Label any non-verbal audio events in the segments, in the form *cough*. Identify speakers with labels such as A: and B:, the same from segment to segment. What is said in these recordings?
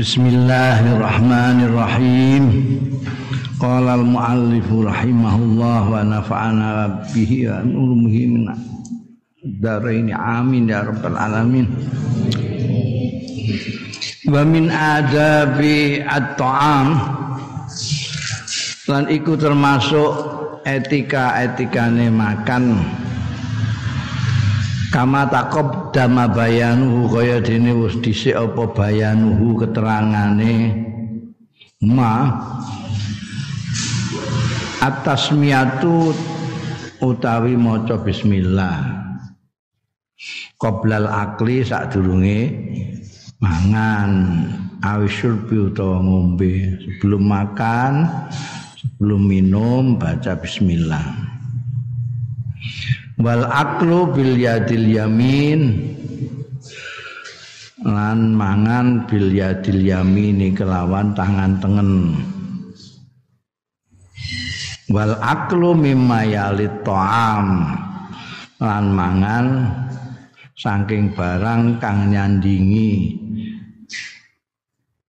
A: Bismillahirrahmanirrahim. Qala al-muallif rahimahullah wa nafa'ana bihi wa nurmihi min daraini amin ya rabbal alamin. Wa min adabi at-ta'am lan iku termasuk etika-etikane makan kama takob dama bayanuhu kaya dene wis dhisik apa bayanuhu keterangane. Ma atas miatu utawi maca bismillah. Qoblal akli sadurunge mangan awisyurbi utawa ngombe. Sebelum makan sebelum minum baca bismillah wal aklu bil yadil yamin. Lan mangan bil yadil yamini kelawan tangan tengen. Wal aklu mimma yalit ta'am. Lan mangan saking barang kang nyandingi.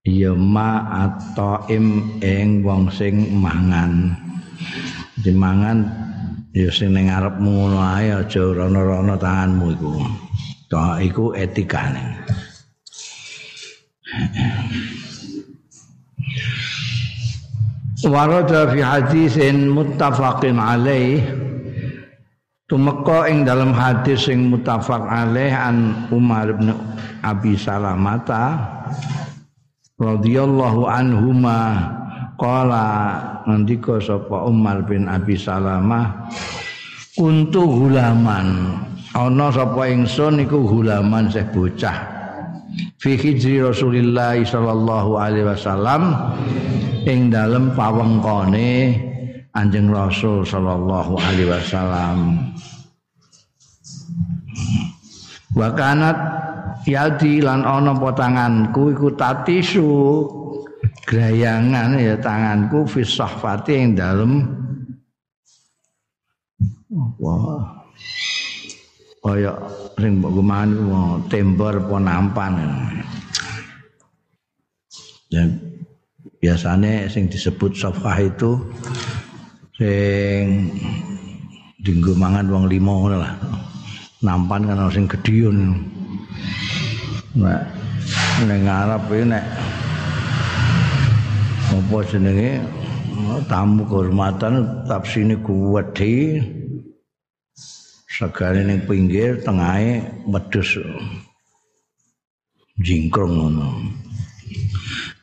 A: Ya ma atau im ing wong sing mangan. Dimangan ya sing ning ngarepmu ngono ae aja rono-rono tanganmu iku. Tok iku etikane. Warada fi hadisin muttafaqin alaih tumeka ing dalam hadis sing muttafaq alaih an Umar bin Abi Salamata radhiyallahu anhuma Kala ngendika sapa Umar bin Abi Salamah kuntu hulaman. Ana sapa ingsun iku hulaman seh bocah. Fi hijri Rasulillah sallallahu alaihi wasallam ing dalem pawengkone Anjing Rasul sallallahu alaihi wasallam. Wa kanat yadi lan ana potanganku iku tatisu grayangan ya tanganku fi sahfati yang dalam wah. Kaya sing mbok gumahan tembor apa nampan. Dan biasanya sing disebut safah itu sing dinggo mangan wong limo lah. Nampan kan sing gedhiun nek ning iki nek apa jenenge? Tamu kehormatan tafsine kuwedhi. Segale ning pinggir tengahe wedhus jingkrong ngono.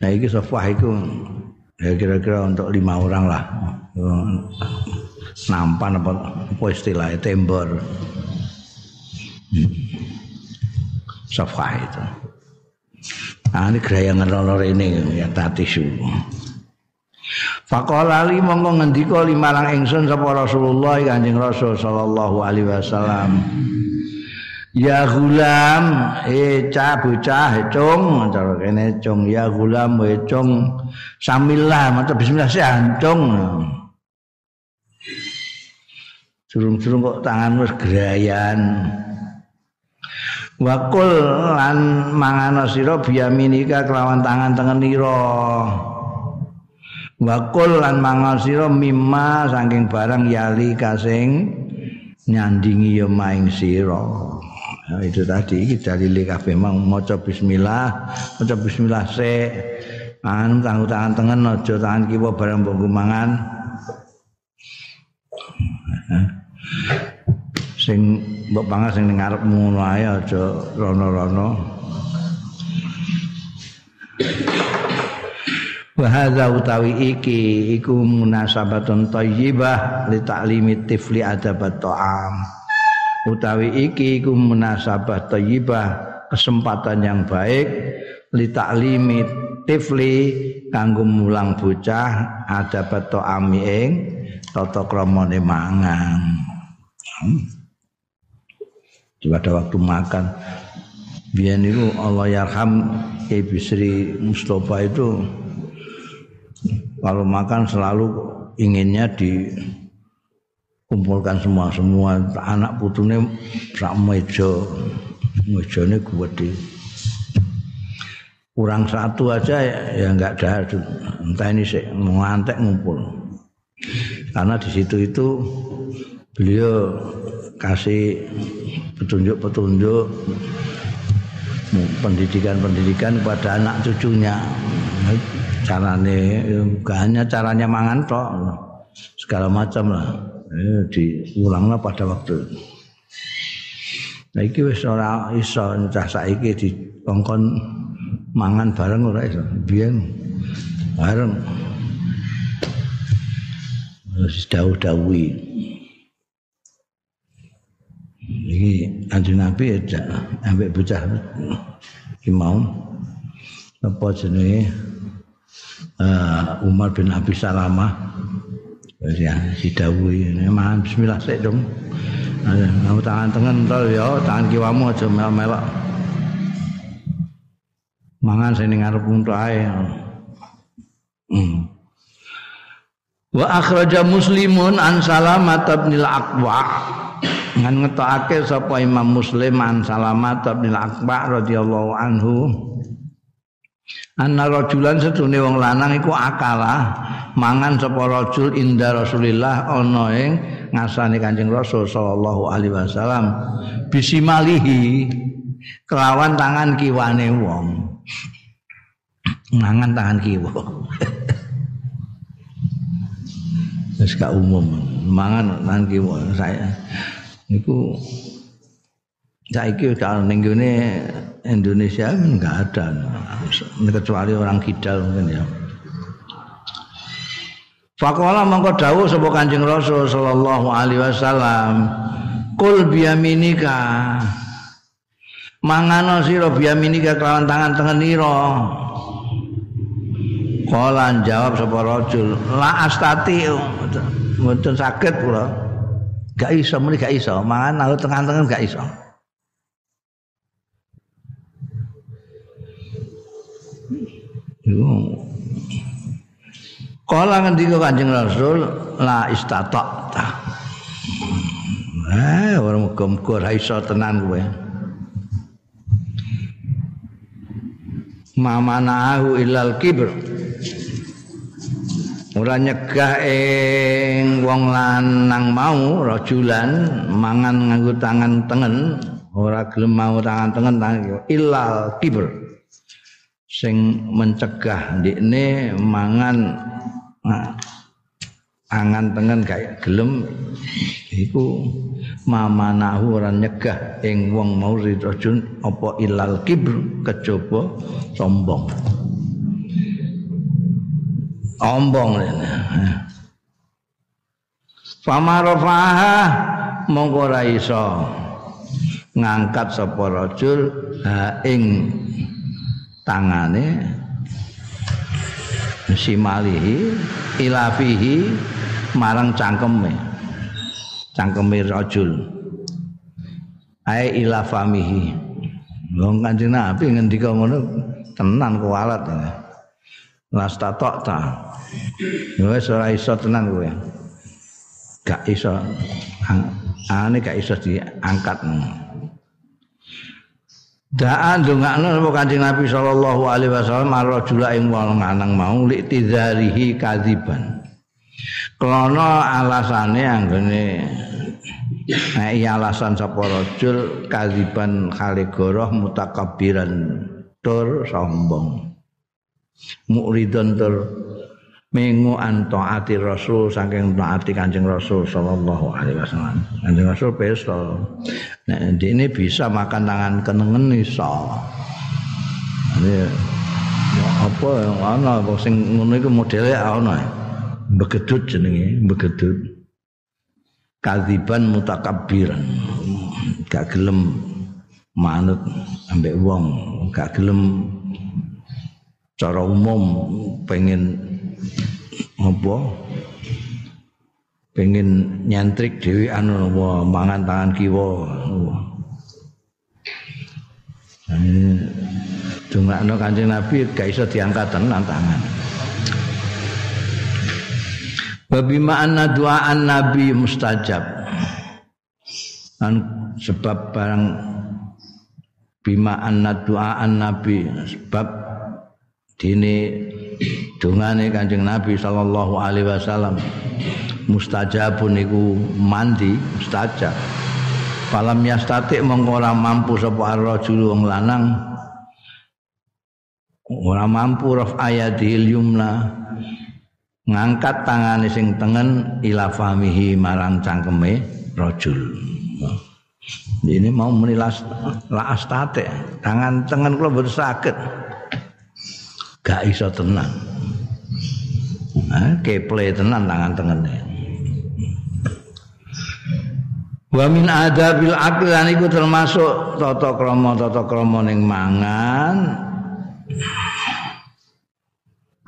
A: Nah iki sofah iku. Ya kira-kira untuk lima orang lah. Nampan apa, apa istilahnya? Tembor. Sofah itu. Nah, ini gerayangan lolor ini ya tati suhu. Faqala li mongko ngendika limarang ingsun sapa Rasulullah Kanjeng Rasul sallallahu alaihi wasallam. Ya gulam, eh cah bocah cung, cara kene cung ya gulam we cung samillah maca bismillah sih ancung. Surung-surung kok tangan wis gerayan. Wakul lan mangano sira biyaminika kelawan tangan tengenira. Wakul lan mangan sira mimma saking barang yali kasing nyandingi ya maing sira. Nah, itu tadi dalile kabeh mang maca bismillah, maca bismillah se. Anu tangan tangan tengen aja tangan kiwa barang mbok mangan. sing mbok pangan sing ning ngarepmu ngono ae aja rono-rono. Wahada utawi iki iku munasabatun thayyibah li ta'limi tifli adabat ta'am. Utawi iki iku munasabah thayyibah kesempatan yang baik li ta'limi tifli kanggo mulang bocah adabat ta'ami ing tata kramane mangan. Pada waktu makan Biar itu Allah yarham Ibu Sri Mustafa itu kalau makan selalu inginnya dikumpulkan semua semua anak putune sak meja. Mejane gede kurang satu aja ya nggak ada. Entah ini sih ngantek ngumpul. Karena di situ itu beliau kasih petunjuk-petunjuk pendidikan-pendidikan kepada anak cucunya caranya gak hanya caranya mangan tok segala macam lah eh, diulanglah pada waktu Nah iki wis ora iso cah saiki dikongkon mangan bareng ora iso. Biyen bareng. Wis dawuh-dawuhi. Iki anjing Nabi ya ambek bocah iki mau apa jenenge uh, Umar bin Abi Salamah ya didhawuhi mangan bismillah sik dong. Kamu tangan tengen tol ya, tangan kiwamu aja melok. Mangan sing ngarep untuk ae. Hmm. Wa akhraja Muslimun an Salamat bin Al-Aqwa. Ngan ngetokake sapa Imam Muslim an Salamat bin Al-Aqwa radhiyallahu anhu. Anna rajulan setune wong lanang iku akala mangan sapa rajul inda Rasulillah ana ing ngasani Kanjeng Rasul sallallahu alaihi wasallam bisimalihi kelawan tangan kiwane wong. Mangan tangan kiwa. Wis umum, mangan tangan kiwa saya. Niku saiki kalau ning Indonesia enggak ada kecuali orang kidal mungkin ya. Faqala mangko dawuh sapa Kanjeng Rasul sallallahu alaihi wasallam, "Qul biyaminika." Mangano sira biyaminika kelawan tangan tengenira. Kala jawab sapa rajul, "La astati." Mboten saged kula. Gak iso muni gak iso, mangan nang tengen-tengen gak iso. Kala ngendika Kanjeng Rasul la istata. Eh, orang muga-muga ra iso tenan kowe. Mamanahu ilal kibr. Ora nyegah ing wong lanang mau rajulan mangan nganggo tangan tengen, ora gelem mau tangan tengen tangan ilal kibr. Sing mencegah ndekne mangan angan tengen kayak gelem iku mamanahu ora nyegah ing wong mau rajun apa ilal kibr kejaba sombong. Ombong Famarafaha mongko ora iso ngangkat sapa rajul ha ing tangane. Simalihi ilafihi marang cangkeme. Cangkeme rajul. Ae ilafamihi wong kanjeng Nabi ngendika ngono tenan kualat lastatok ta. Wis ora iso tenan kowe. Gak iso. Ane gak iso diangkat Da'an dongakno sapa Kanjeng Nabi sallallahu alaihi wasallam marajula ing wong lanang mau li tidzarihi kadziban. Krana alasane anggone nek alasan sapa rajul kadziban khali goroh mutakabbiran tur sombong. Muridun tur mengu antaati rasul saking taati kanjeng rasul sallallahu alaihi wasallam kanjeng rasul pesta nah ini bisa makan tangan kenengen iso. Ini ya apa yang ana sing ngono iku modele ana begedut jenenge begedut kadziban mutakabbiran. Gak gelem manut ambek wong gak gelem cara umum pengen apa pengen nyantrik dewi anu wah, mangan tangan kiwa Cuma kancing Nabi gak iso diangkat tenan tangan. Babi ma'anna doaan Nabi mustajab. Dan sebab barang bima anna doaan Nabi sebab dini dungane Kanjeng Nabi sallallahu alaihi wasallam mustajabun iku mandi mustajab. Falam yastati mongko ora mampu sapa ar-rajul wong lanang. Ora mampu raf ayatil yumna. Ngangkat tangane sing tengen ila famihi marang cangkeme rajul. Ini mau menilas la astate tangan tengen kula boten gak iso tenang nah, keple tenan tangan tengene. Wa min adabil aqli lan iku termasuk tata krama tata krama ning mangan.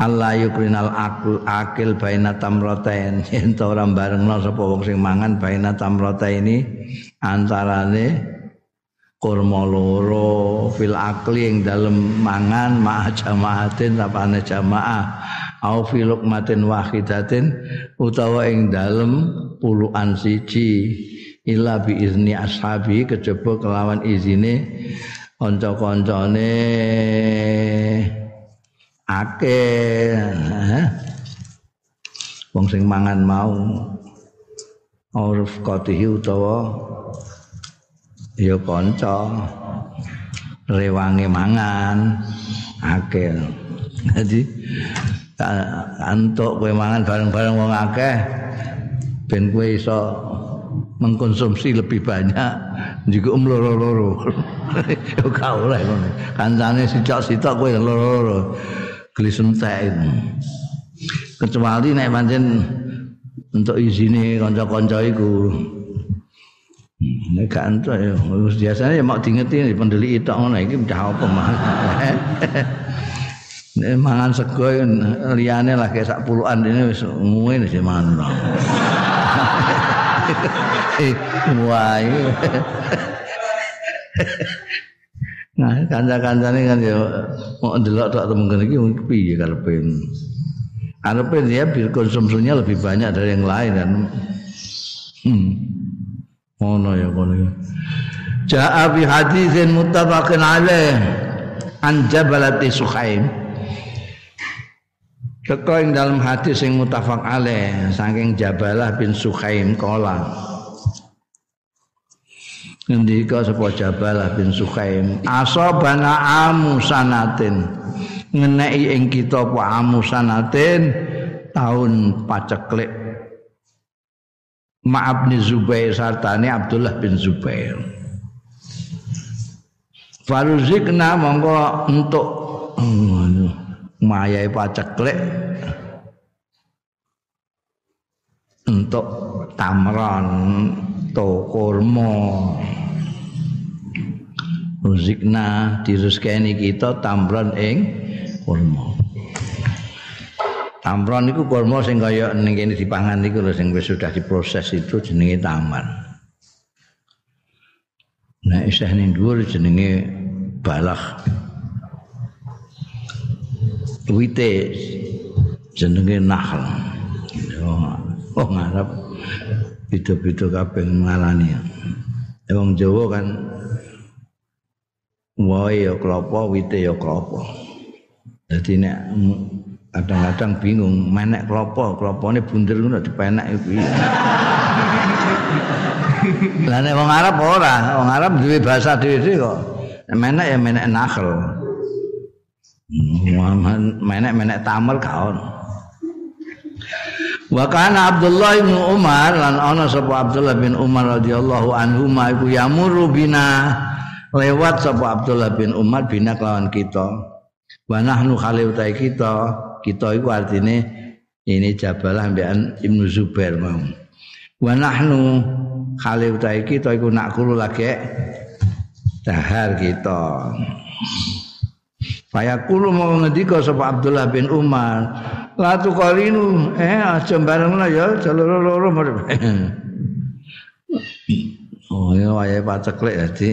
A: Allah yukrinal akul akil baina tamratain *laughs* yen ta ora barengno sapa wong sing mangan baina tamrata ini antarane kurma loro fil akli ing dalem mangan ma jamaatin sapane jamaah. Au fil matin wahidatin utawa ing dalem puluhan siji. Illa bi izni ashabi kejaba kelawan izine kanca-kancane akeh. Wong sing mangan mau uruf qatihi utawa ya kanca. Rewange mangan. Akeh. Jadi antuk kowe mangan bareng-bareng wong akeh ben kowe iso mengkonsumsi lebih banyak juga um loro-loro. *laughs* Yo gak oleh ngono. Kancane sicak-sitok kowe loro-loro. Gelis entek kecuali nek pancen untuk izine kanca-kanca iku nek gak entuk ya biasanya ya mau diingeti pendeli itu ngono iki cah apa mah *laughs* nek mangan sego liyane lah kayak sak puluhan ini wis ngene sih mangan *laughs* wah *laughs* Nah, kanca-kancane kan ya mau ndelok tok temen iki piye karepe. Karepe dia konsumsinya lebih banyak dari yang lain kan. Hmm. Ngono ya kono ya. Ja'a bi haditsin muttafaqin alaih an Jabalati Sukhaim. Teko ing dalam hadis sing mutafak alaih saking Jabalah bin Sukhaim kala. ngendika sapa Jabalah bin Sukhaim asabana amusanatin ngeneki ing kita apa amusanatin tahun paceklik Ma'ab Zubair sartane Abdullah bin Zubair. Faruzikna monggo untuk mayai paceklik untuk tamron to kurma. Ruzikna diruzkeni kita tamron ing kurma. Tamron iku kurma sing kaya ning kene dipangan iku lho sing wis sudah diproses itu jenenge tamar. Nah, isih ning dhuwur jenenge balak. Wite jenenge nahl. Oh, ngarep beda-beda kabeh ngalani. Wong Jawa kan wae ya klopo wite ya klopo dadi nek kadang-kadang bingung menek klopo klopone bunder ngono dipenek piye *laughs* lah nek wong Arab ora wong Arab duwe bahasa dhewe kok. Menek ya menek nakhl menek menek tamel kaon Wa kana Abdullah bin Umar lan ana sapa Abdullah bin Umar radhiyallahu anhu ma iku yamuru bina lewat sapa Abdullah bin Umar bina kelawan kita. Wa nahnu khali utai kita kita iku artine ini Jabalah ambekan Ibnu Zubair mau. Wa nahnu khali utai kita iku nak kulo lagi dahar kita. Faya kulo mau ngendika sapa Abdullah bin Umar. La tuqalinu eh aja bareng ya loro-loro Oh ya wayahe paceklek dadi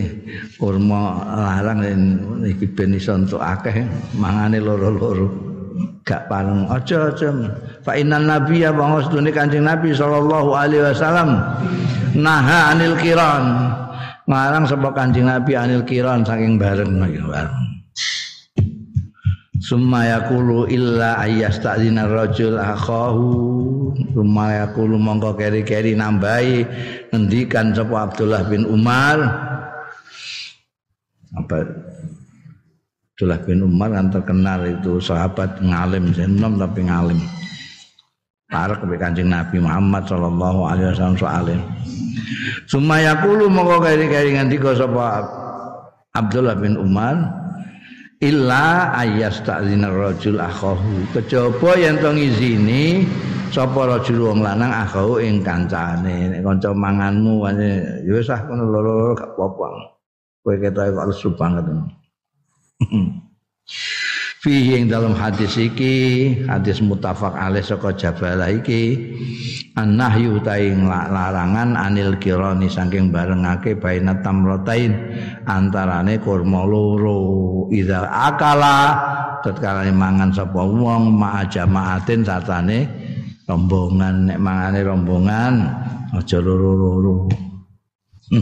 A: kurma larang iki ben iso entuk akeh mangane loro-loro. Gak pareng aja-aja. Fa innan nabiyya wa ngastune Kanjeng Nabi sallallahu alaihi wasallam naha anil kiran. Ngarang sapa Kanjeng Nabi anil kiran saking bareng bareng. Summa yaqulu illa ayyasta'zina rajul akhahu. Summa yaqulu mongko keri-keri nambahi ngendikan sapa Abdullah bin Umar. Apa Abdullah bin Umar kan terkenal itu sahabat ngalim senom tapi ngalim. Parek ke Kanjeng Nabi Muhammad sallallahu alaihi wasallam soalim. Summa yaqulu mongko keri-keri ngendika sapa Abdullah bin Umar illa ayastazina rajul akhahu kejaba yen to ngizini sapa rajul wong lanang akhahu ing kancane nek kanca manganmu ya wis ah kono loro gak apa-apa kowe kok lesu banget fihi ing dalam hadis iki hadis mutafak alaih saka jabalah iki annahyu taing larangan anil kirani saking barengake baina tamratain antarane kurma loro. Idza akala tatkala mangan sapa wong ma jamaatin satane rombongan. Nek mangane rombongan aja loro-loro.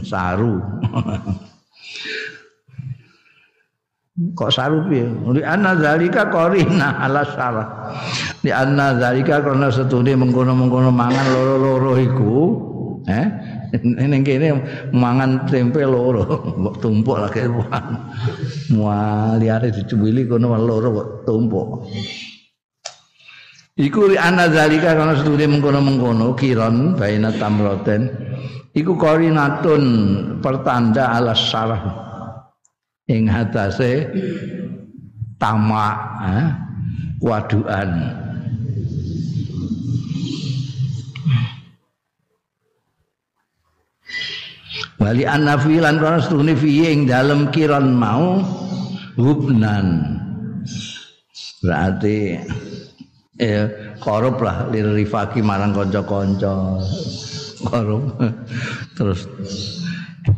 A: Saru *laughs* kok saru piye? Li anna zalika qarina ala syarah. Li anna zalika karena setune mengkono-mengkono mangan loro-loro iku eh? Ning kene mangan tempe loro mbok tumpuk lagi mualiare dicuwili kono loro kok tumpuk. Iku li anna zalika karena setune mengkono-mengkono kiron baina tamroten. Iku qarinatun pertanda ala syarah ing hatase tamak eh, waduan Wali anafilan kana setune fiye ing dalem mau hubnan. Berarti eh korup lah lirifaki marang kanca-kanca. Korup. Terus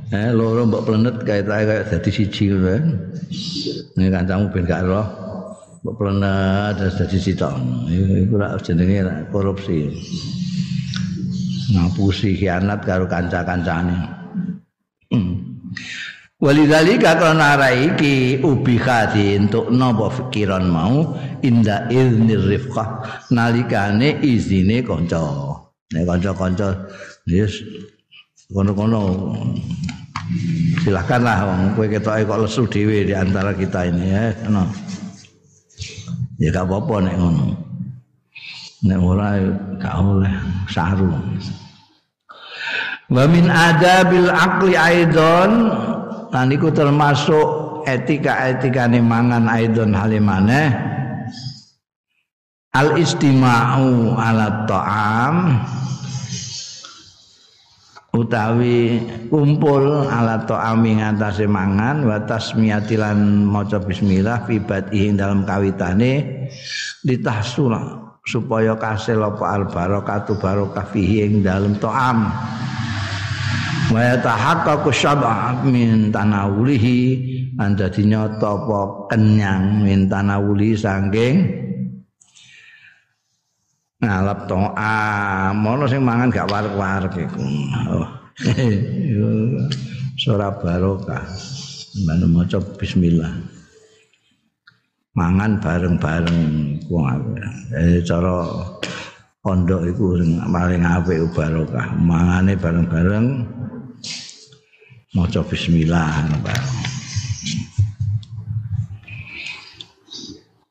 A: Eh loro mbok plenet kaya kaya dadi siji ngono. Nek kancamu ben gak roh mbok plenet terus dadi sitok. Iku ora jenenge korupsi. Ngapusi khianat karo kanca-kancane. *clears throat* Hmm. Walidzalika kana iki ubi khati entuk napa pikiran mau inda izni rifqah nalikane izine kanca. Nek kanca-kanca yes kono-kono silakanlah wong kowe ketoke kok lesu dhewe di antara kita ini ya. No. ya gak apa-apa nek ngono. Nek ora gak oleh saru. Wa min adabil aqli aidon lan iku termasuk etika-etika mangan aidon halimane al istima'u ala ta'am utawi kumpul ala ta'ami ngatasé mangan wa tasmiyatilan maca bismillah fi badhi dalam kawitane ditahsul supaya kasil apa al barakatu barokah fihi ing dalam ta'am. Wa yatahaqqaqu syab'a min tanawulihi anda dinyata apa kenyang min tanawuli saking ngalap to'a mono sing mangan gak warek-warek iku. Oh. *laughs* Barokah. Mana maca bismillah. Mangan bareng-bareng wong eh cara pondok iku sing paling apik barokah. Mangane bareng-bareng. Maca bismillah bareng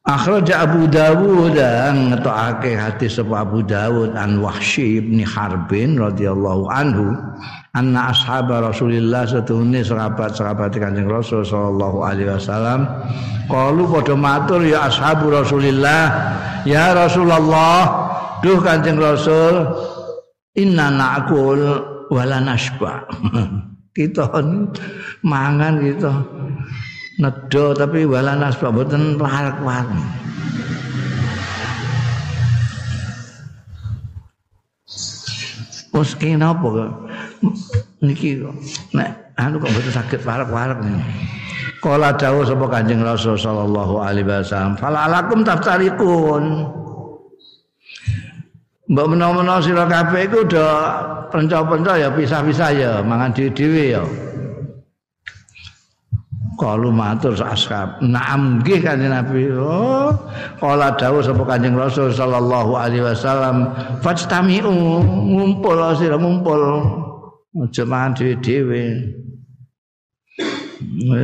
A: Akhraja Abu Dawud ngetokake hadis sapa Abu Dawud an Wahsy bin Harbin radhiyallahu anhu anna ashab Rasulillah satune sahabat-sahabat Kanjeng Rasul sallallahu alaihi wasallam qalu padha matur ya ashab Rasulillah ya Rasulullah duh Kanjeng Rasul inna na'kul wala nasba *laughs* kita mangan kita nedo tapi wala nasbah mboten parek-parek. Wes kene apa kok? Niki nek anu kok mboten saged parek-parek. Kala dawuh sapa Kanjeng Rasul sallallahu alaihi wasallam, "Falalakum taftarikun." Mbak menawa-menawa sira kabeh iku udah penca-penca ya pisah-pisah ya, mangan dhewe-dhewe ya. Kalu matur ashab. Naam nggih Kanjeng Nabi. Oh, kala dawuh sapa Kanjeng Rasul sallallahu alaihi wasallam, "Fajtami'u, ngumpul sira ngumpul. Aja mangan dhewe-dhewe."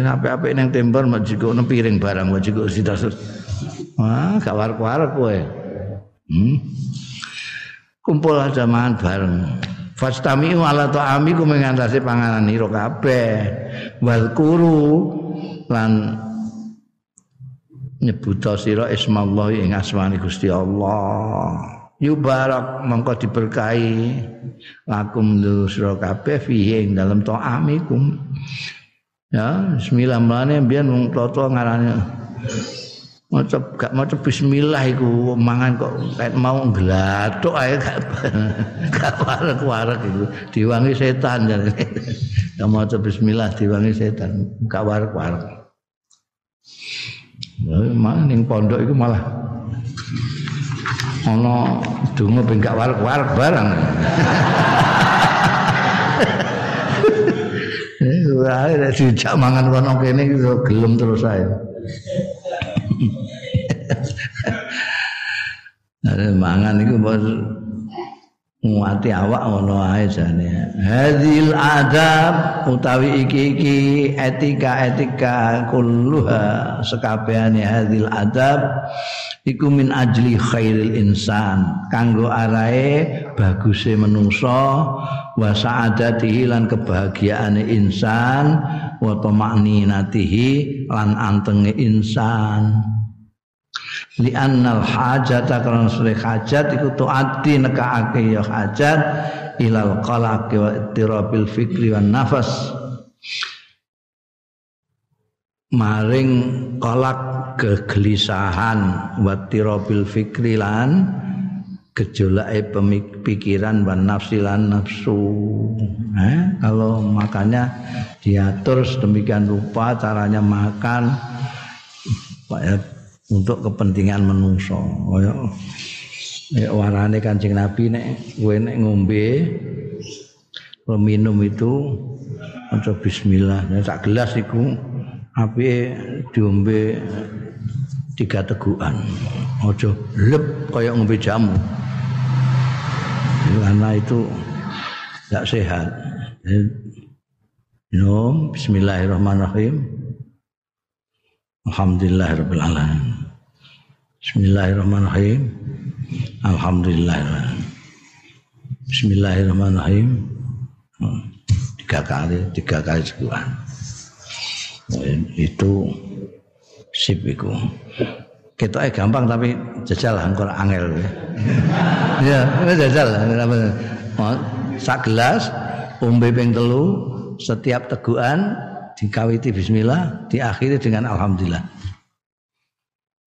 A: Apik-apik ning timber mak jikokno piring barang mak jikok sitas. Wah, gak warek-warek. Hmm. Kumpul aja mangan bareng. Fastami'u ala ta'amiku mengantasi panganan ira kabeh. Wal kuru lan nyebuta sira ismallah ing asmane Gusti Allah. Yubarak mongko diberkahi. Lakum sira kabeh fihi ing dalem ta'amikum. Ya bismillah mlane mbiyen wong toto ngarane maca gak maca bismillah iku mangan kok kayak mau nglathuk ae gak *laughs* gak warek-warek iku. Diwangi setan jane gak *laughs* maca bismillah diwangi setan gak warek-warek malah ning pondok iku malah ana donga ben gak warek-warek barang *laughs* Wah, dijak mangan kono kene gelem terus ae. *laughs* Ada mangan iku bos nguati awak ngono ae jane. Hadil adab utawi iki-iki etika-etika kulluha sekabehane hadil adab iku min ajli khairil insan kanggo arae baguse menungso wa sa'adatihi lan kebahagiaane insan wa tamakninatihi lan antenge insan li annal hajata karena sore hajat iku tuati nekaake ya hajat ilal qalaq wa ittirabil fikri wan nafas. Maring kolak kegelisahan wa tirabil fikri lan gejolake pemikiran wan nafsi lan nafsu. Eh, kalau makannya diatur sedemikian rupa caranya makan untuk kepentingan menungso. Kaya ya warane Kanjeng Nabi nek kowe nek ngombe minum itu maca bismillah. Nek sak gelas iku api diombe tiga tegukan. Aja lep kaya ngombe jamu. Karena itu tidak sehat. Minum bismillahirrahmanirrahim. Alhamdulillahirabbil alamin Bismillahirrahmanirrahim. Alhamdulillah. Bismillahirrahmanirrahim. Tiga kali, tiga kali sebulan. Itu sip itu. Kita eh gampang tapi jajal angkor angel. *laughs* Ya, jajal. Oh, sak gelas, umbe ping telu, setiap teguhan dikawiti bismillah, diakhiri dengan alhamdulillah.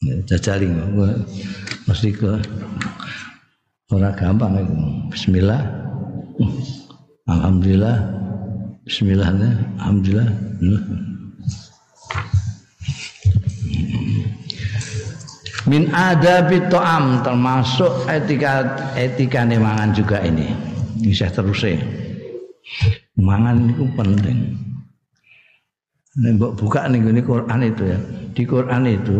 A: Jajali mesti ke ora gampang itu. Bismillah. Alhamdulillah. Bismillah. Alhamdulillah. Min adabi to'am termasuk etika etika mangan juga ini. Bisa terus mangan itu penting Nembok buka nih ini Quran itu ya. Di Quran itu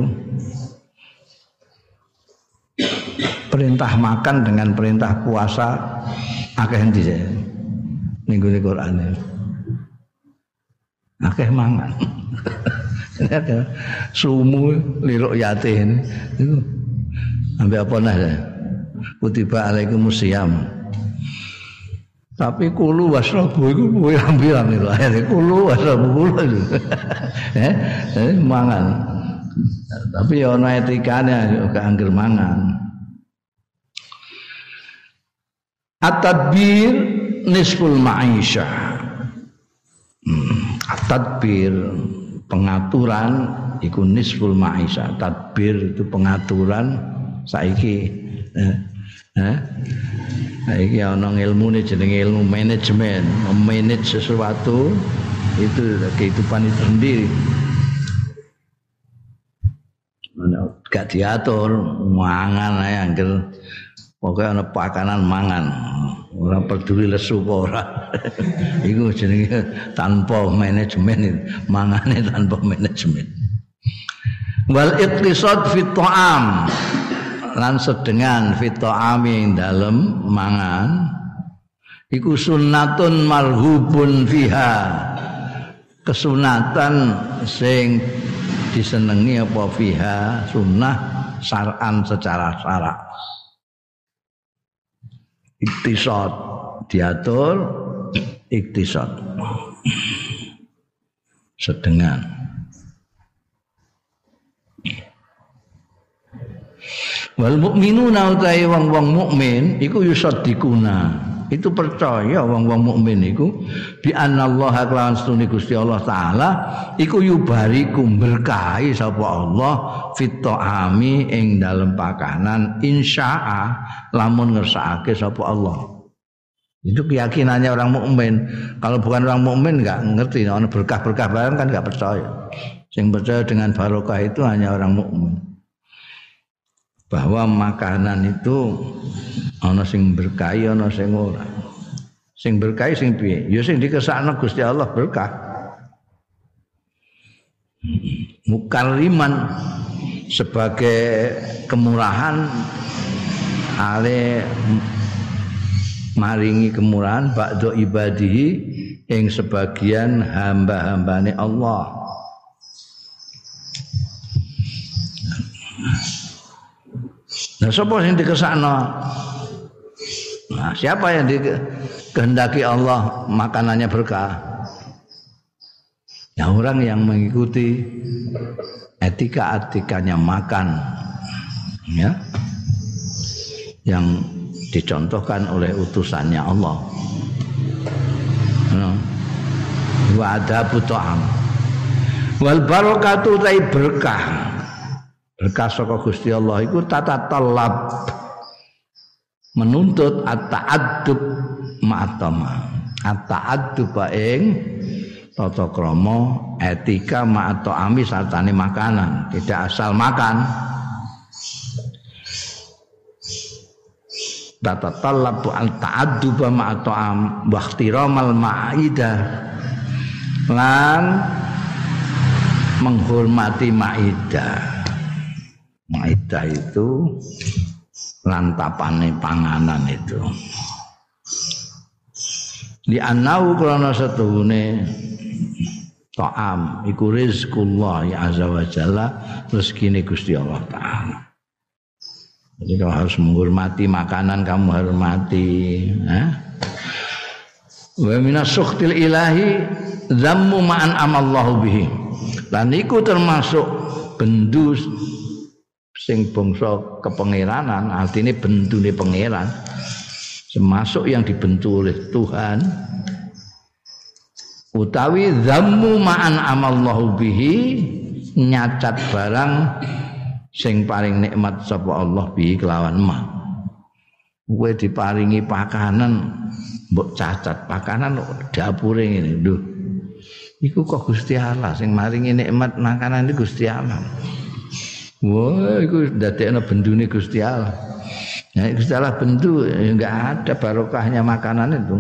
A: perintah makan dengan perintah puasa akeh endi sih minggu di Quran akeh mangan. *laughs* Ini sumu liruk yatin itu sampai apa nah kutiba alaikum musyam tapi kulu wasrabu itu pirang-pirang itu. Akhirnya kulu wasrabu kulu itu. *laughs* Eh, eh mangan. Tapi ya ana etikane juga angger mangan. At-tadbir nisful maisha. Hmm, at-tadbir pengaturan iku nisful maisha. Tadbir itu pengaturan saiki. Eh, eh saiki ana ilmune jenenge ilmu manajemen, memanage sesuatu itu kehidupan itu sendiri. Gak diatur mangan ae angger Pokoknya ana pakanan mangan. Ora peduli lesu apa ora. *laughs* Iku jenenge tanpa manajemen, mangane tanpa manajemen. Wal iqtisad fi ta'am lan sedengan fi ta'ami dalem mangan. Iku sunnatun marhubun fiha. Kesunatan sing disenengi apa fiha? Sunnah syar'an secara syarak. Iktisad diatur iktisad. Sedengan wal mukminuna utahe wong-wong mukmin iku yusaddiquna. Itu percaya wong-wong mukmin iku bi anallaha kelawan stune Gusti Allah taala iku yubariku berkahi sapa Allah fit taami ing dalem pakanan insya'a lamun ngersakake sapa Allah. Itu keyakinannya orang mukmin. Kalau bukan orang mukmin nggak ngerti. Ono berkah-berkah barang kan nggak percaya. Yang percaya dengan barokah itu hanya orang mukmin bahwa makanan itu ana sing berkahi ana sing ora. Sing berkahi sing piye? Ya sing dikesakno Gusti Allah berkah. Mukarriman sebagai kemurahan ale maringi kemurahan ba'da ibadihi yang sebagian hamba-hambane Allah Nah, siapa yang dikesakno? Nah, siapa yang dikehendaki Allah makanannya berkah? Ya orang yang mengikuti etika-etikanya makan ya yang dicontohkan oleh utusannya Allah. Nah, wa adabu ta'am. Wal barakatu berkah berkah saka Gusti Allah iku tata talab. Menuntut at-ta'addub ma'atama. At-ta'addub ing tata krama etika ma'ato ami sartane makanan. Tidak asal makan. Tata talab al-ta'addub ma'ato am wa ihtiramal ma'idah lan menghormati ma'idah Maidah itu lantapane panganan itu. Di anau krana setuhune ta'am iku rizqullah ya azza wa jalla rezekine Gusti Allah taala. Jadi kalau harus menghormati makanan kamu hormati, eh? Wa minas sukhtil ilahi zammu ma'an amallahu bihi. Dan iku termasuk bendus sing bangsa kepengeranan artinya bentune pangeran termasuk yang dibentuk oleh Tuhan. Utawi zammu ma'an amallahu bihi nyacat barang sing paling nikmat sapa Allah bihi kelawan ma. Kowe diparingi pakanan mbok cacat pakanan dapure ngene. Lho iku kok Gusti Allah sing maringi nikmat makanan iki Gusti Allah Wah, itu dadekno bendune Gusti Allah. Ya, Gusti Allah bendu enggak ada barokahnya makanan itu.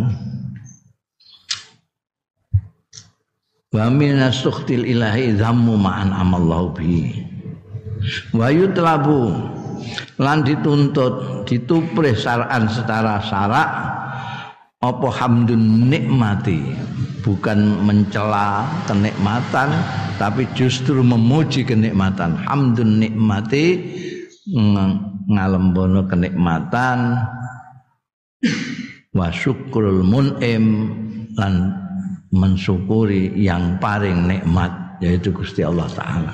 A: Wa minas sukhtil ilahi dhammu ma'an amallahu bi. Wa yutlabu lan dituntut dituprih syar'an secara syarak apa hamdun nikmati? Bukan mencela kenikmatan tapi justru memuji kenikmatan. Hamdun nikmati ngalembono kenikmatan. Wa syukrul mun'im lan mensyukuri yang paling nikmat yaitu Gusti Allah taala.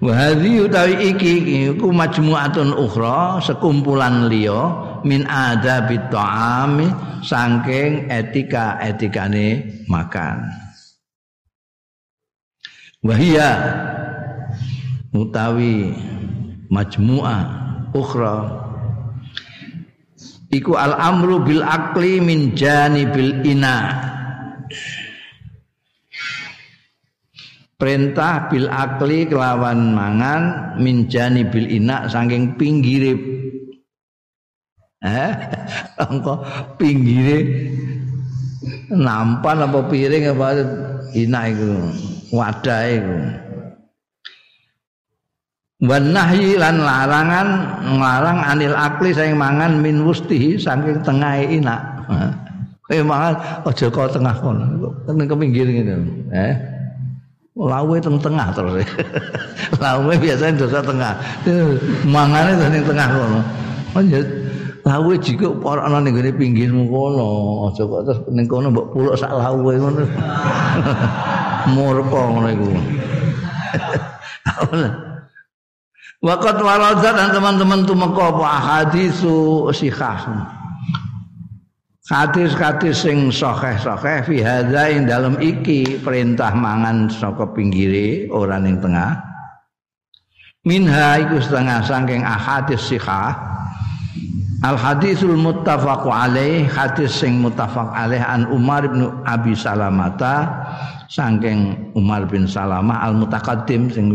A: Wa hadhi utawi iki iku majmu'atun ukhra sekumpulan liya min adabit ta'ami saking etika-etikane makan. Wahia utawi majmu'ah ukhra iku al amru bil akli min janibil ina. Perintah bil akli kelawan mangan minjani bil inak saking pinggire eh engko pinggire nampan apa piring apa inak iku wadah iku wan nahyi lan larangan nglarang anil akli saing mangan min wustihi saking tengah inak kowe mangan aja kok tengah kono ning pinggir ngene eh lawe teng tengah terus. *laughs* lawe biasanya dosa tengah. Mangane ning tengah kono. Aja lawe jika para ana ning gone pinggirmu kono. Aja kok terus ning kono mbok puluk sak lawe ngono. *laughs* Murka ngono iku. *laughs* Waqat waradat dan teman-teman tumeka apa hadisu sikhah. Hadis-hadis sing sahih-sahih fi hadza ing dalam iki perintah mangan saka pinggire ora ning tengah. Minha iku setengah saking ahadis sihah. Al hadisul muttafaq alaih hadis sing muttafaq alaih an Umar bin Abi Salamata saking Umar bin Salamah al mutaqaddim sing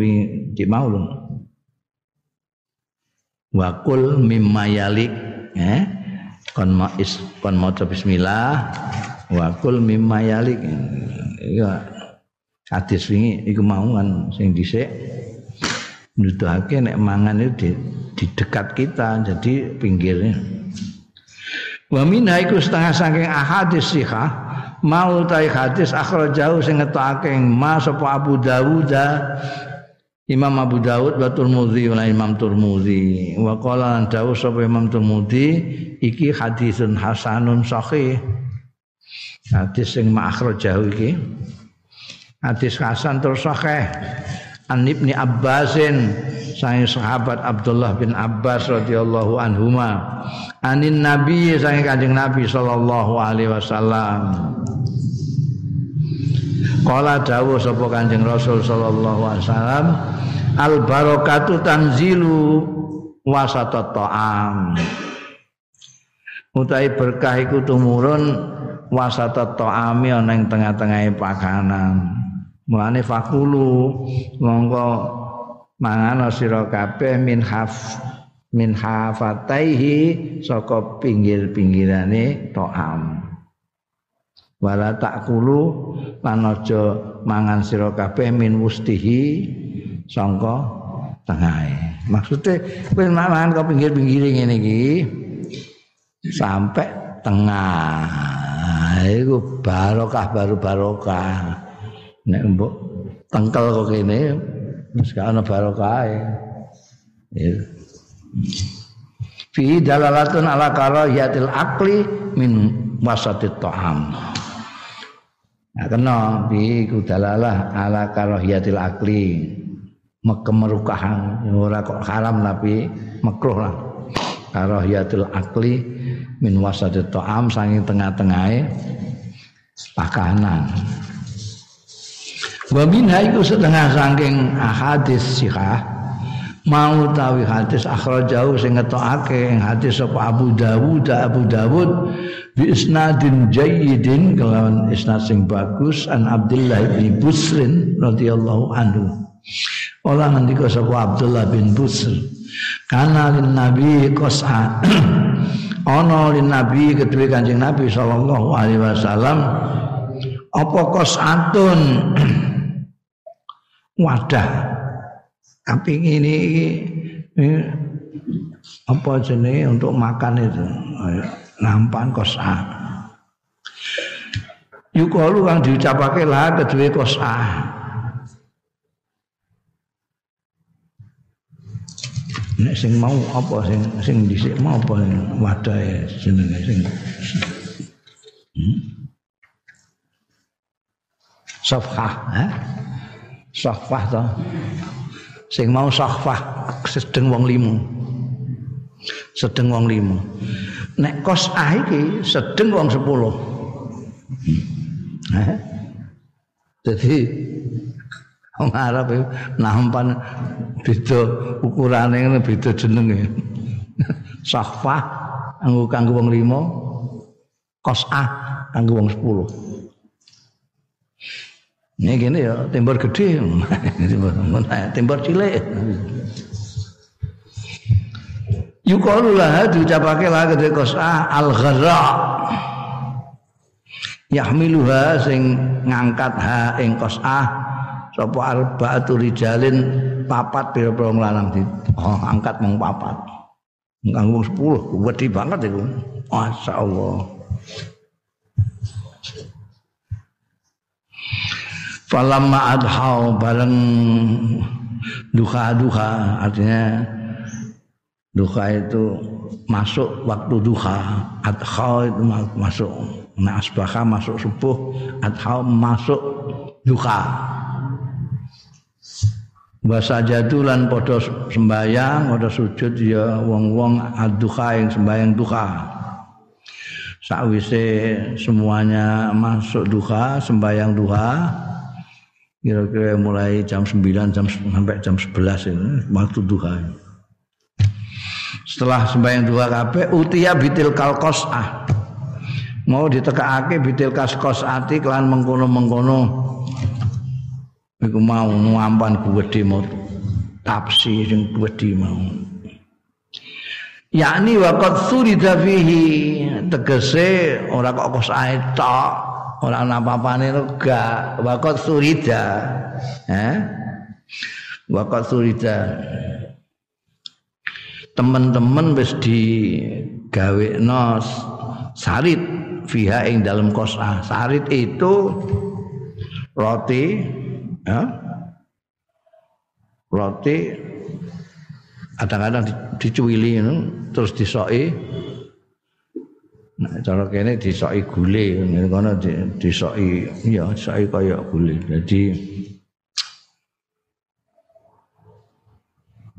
A: di maulun. Wa kul mimma yalik eh? Kon ma is kon maca bismillah. Wa kul mimma yalik ya hadis wingi iku mau kan sing dhisik nuduhake nek mangan itu di, di dekat kita jadi pinggirnya. Wa minha iku setengah saking ahadis sihah mau tai hadis akhrajahu sing ngetokake ma sapa Abu Dawud Imam Abu Dawud wa Turmudi wa Imam Turmudi wa qala an dawuh sapa Imam Turmudi iki hadisun hasanun sahih. Hadis sing makhrajahu iki. Hadis hasan terus sahih an Ibni Abbasin sang sahabat Abdullah bin Abbas radhiyallahu anhuma. Anin nabi sang kanjeng nabi sallallahu alaihi wasallam. Kala dawuh sapa Kanjeng Rasul sallallahu alaihi wasallam al barakatu tanzilu wasata ta'am. Utai berkah iku tumurun wasata ta'ami ana ing tengah-tengahe pakanan mulane fakulu monggo mangan sira kabeh min haf min hafataihi saka pinggir-pinggirane ta'am wala takulu lan aja mangan sira kabeh min wustihi sangka tengahe. Maksude kowe mangan kok pinggir-pinggir ngene iki sampai tengah. Iku barokah baru barokah. Nek mbok tengkel kok kene wis gak ana barokahe. Ya. Fi dalalatun ala karahiyatil akli min wasatit ta'am. Nah, kena bi dalalah ala karahiyatil akli kemerukahan ora kok haram tapi makruh lah karahiyatul akli min wasadit ta'am saking tengah-tengahe pakanan wa minha iku setengah saking hadis sihah mau tawi hadis jauh sing ngetokake hadis sapa Abu Dawud Abu Dawud bi isnadin jayyidin kelawan isnad sing bagus an Abdullah bin Busrin radhiyallahu anhu Ola ngendika sapa Abdullah bin Busr. Kana lin Nabi qas'a. *clears throat* Ana lin Nabi kedue Kanjeng Nabi sallallahu alaihi wasallam apa qas'atun *clears throat* wadah. Tapi ini, ini apa jenis untuk makan itu nampan kosa yukalu kang diucapake lah kedua kosa nek sing mau apa sing sing dhisik mau apa wadahe jenenge sing hmm? safhah? Safhah to sing mau safhah sedeng wong limo sedeng wong limo nek kos ah iki sedeng wong 10 eh? jadi Wong Arab nampan beda ukurane ngene beda jenenge. Sahfah kanggo kanggo wong 5, qas'ah kanggo wong 10. Ini gini ya, timbor gede, *laughs* timbor cilik. Yukalu lah diucapake lah gede kosah al gharra. Yahmiluha sing ngangkat ha ing kosah sapa arbaatu rijalin papat pira-pira lanang di oh, angkat mung papat. Kanggo 10 gede banget iku. Masyaallah. Falamma adhau bareng duha-duha artinya duha itu masuk waktu duha. Adha itu masuk nah masuk subuh adha masuk duha. Basa jadulan podo sembayang, podo sujud ya wong-wong aduha yang sembayang duha. Sakwise semuanya masuk duha, sembayang duha, kira-kira mulai jam 9 jam sampai jam 11 ini waktu duha setelah sembahyang duha kabeh utia bitil kalqasah mau ditekakake bitil kaskosati kelan mengkono-mengkono. Iku mau nuampan gede mau tapsi sing gede mau. Yakni waqad surida fihi. Tegese ora kok kos tok ora ana apa-apane gak waqat surida. Eh waqat surida. Teman-teman wis digawekno sarit fiha ing dalam kosa sarit itu roti ya roti kadang-kadang dicuwili terus disoki Nah, cara kene disoki gule, ngene kono disoki ya disoki kaya gule. Jadi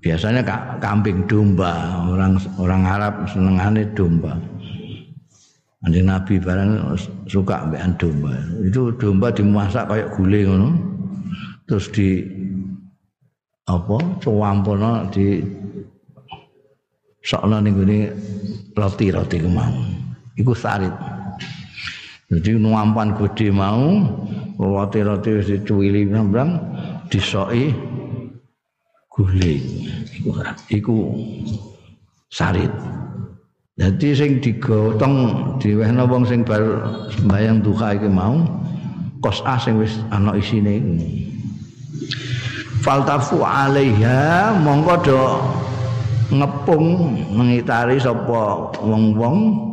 A: biasanya kambing domba, orang orang Arab senengane domba. Anjing Nabi barang suka ambekan domba. Itu domba dimasak kayak gule ngono. Terus di apa? Cuwampono di sokno ning roti-roti kemau iku sarit. Jadi nuampan gede mau roti-roti wis dicuwili nambang disoki guling. Iku iku sarit. Jadi sing digotong diwehna wong sing bar sembayang duha iki mau kos sing wis ana isine. Faltafu alaiha mongko do ngepung mengitari sapa wong-wong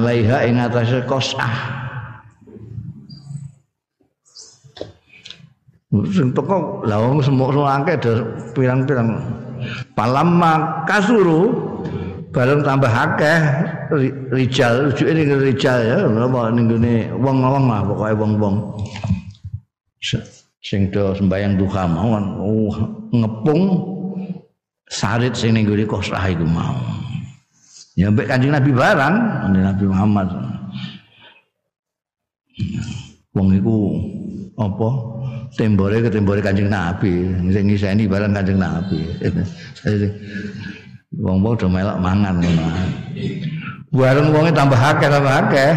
A: alaiha ing atase kosah sing teko la wong akeh pirang-pirang. Palamma kasuru bareng tambah akeh rijal rujuke ning rijal ya apa ning gone wong-wong lah pokoke wong-wong. Sing do sembayang duha mawon oh, ngepung sarit sing ning gone kosah iku mau Ya mbek Kanjeng Nabi barang, Nabi Muhammad. Wong iku apa? Tembore ke tembore Kanjeng Nabi, sing ngiseni barang Kanjeng Nabi. *laughs* Wong-wong do melok mangan ngono. Bareng wonge tambah akeh tambah akeh.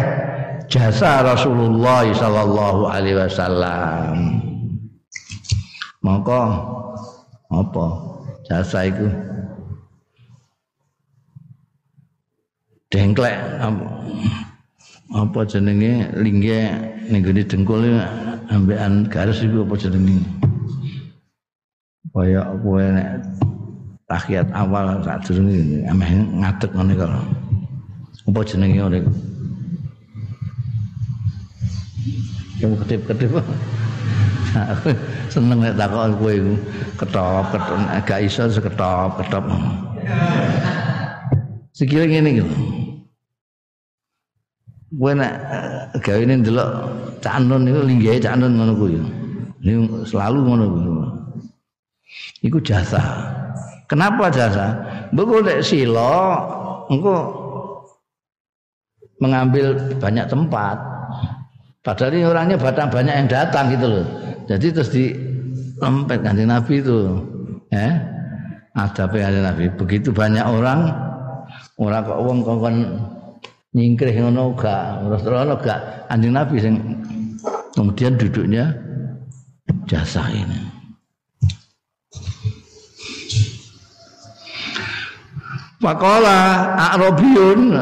A: Jasa Rasulullah sallallahu alaihi wasallam. Maka apa? Jasa iku dengklek apa, apa jenenge? Lingge ning gone dengkul ambekan garis iku apa jenenge? Kaya kowe nek tahiyat awal sak durunge ameh ngadeg ngene kok. Apa jenenge ora yang ketip-ketip *laughs* seneng nek takon kowe iku ketop ketop gak iso seketop ketop Sekira ngene iki. Kowe nek eh, gawe ini ndelok Cak Nun niku linggahe Cak ngono kuwi. Niku selalu ngono kuwi. Iku jasa. Kenapa jasa? Mbok nek sila engko mengambil banyak tempat. Padahal ini orangnya batang banyak yang datang gitu loh. Jadi terus di lempet kanjeng Nabi itu. Eh? Ada apa Nabi. Begitu banyak orang ora kok wong kongkon nyingkrih ngono gak terus terus gak. Anjing nabi sing kemudian duduknya jasa ini. Pakola Arabiyun.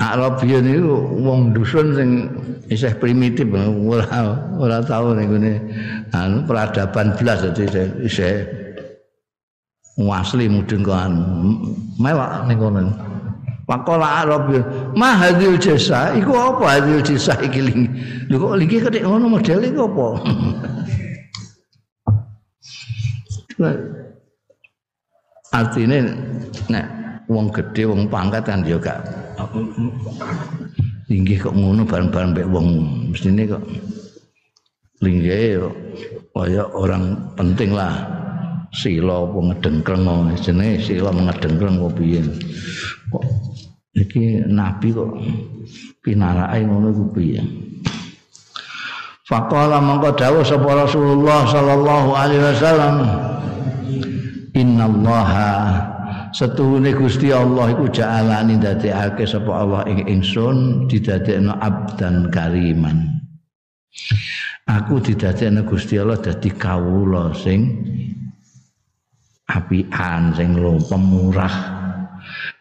A: Arabiyun itu wong dusun sing isih primitif ora ora tau ngene anu peradaban blas dadi isih asli mudun kok anu mewah ning kono. Pakola Arabiyun ma hadil jasa? Iku apa hadil jasa iki lho kok iki ketik ngono modele iku apa? *laughs* Artinya nek wong gede wong pangkat kan ya gak tinggi kok ngono bareng-bareng mbek wong. Mestine kok linggih kaya orang penting lah sila apa ngedengkleng jenenge? Sila ngedengkleng kok piye? Kok iki nabi kok pinarake ngono ku piye? Faqala mangko dawuh sapa Rasulullah sallallahu alaihi wasallam innallaha setuhune Gusti Allah iku ja'alani dadekake sapa Allah ing ingsun didadekno abdan kariman. Aku didadekno Gusti Allah dadi kawula sing apian sing lo pemurah